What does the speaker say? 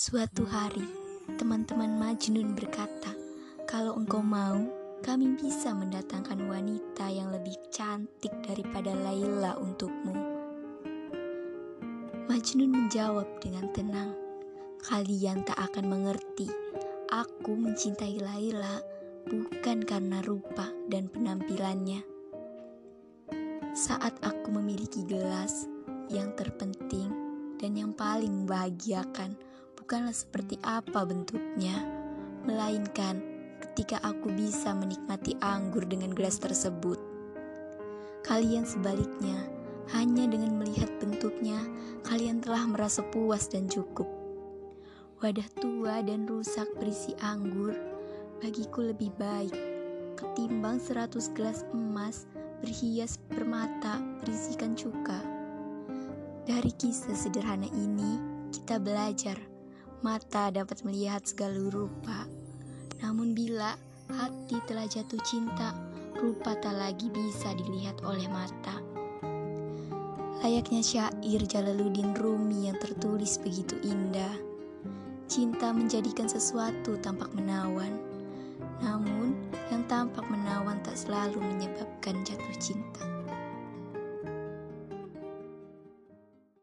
Suatu hari, teman-teman Majnun berkata, "Kalau engkau mau, kami bisa mendatangkan wanita yang lebih cantik daripada Laila untukmu." Majnun menjawab dengan tenang, "Kalian tak akan mengerti. Aku mencintai Laila bukan karena rupa dan penampilannya. Saat aku memiliki gelas, yang terpenting dan yang paling membahagiakan." Bukanlah seperti apa bentuknya, melainkan ketika aku bisa menikmati anggur dengan gelas tersebut. Kalian sebaliknya, hanya dengan melihat bentuknya, kalian telah merasa puas dan cukup. Wadah tua dan rusak berisi anggur bagiku lebih baik ketimbang seratus gelas emas berhias permata berisikan cuka. Dari kisah sederhana ini, kita belajar Mata dapat melihat segala rupa, namun bila hati telah jatuh cinta, rupa tak lagi bisa dilihat oleh mata. Layaknya syair Jalaluddin Rumi yang tertulis begitu indah. Cinta menjadikan sesuatu tampak menawan, namun yang tampak menawan tak selalu menyebabkan jatuh cinta.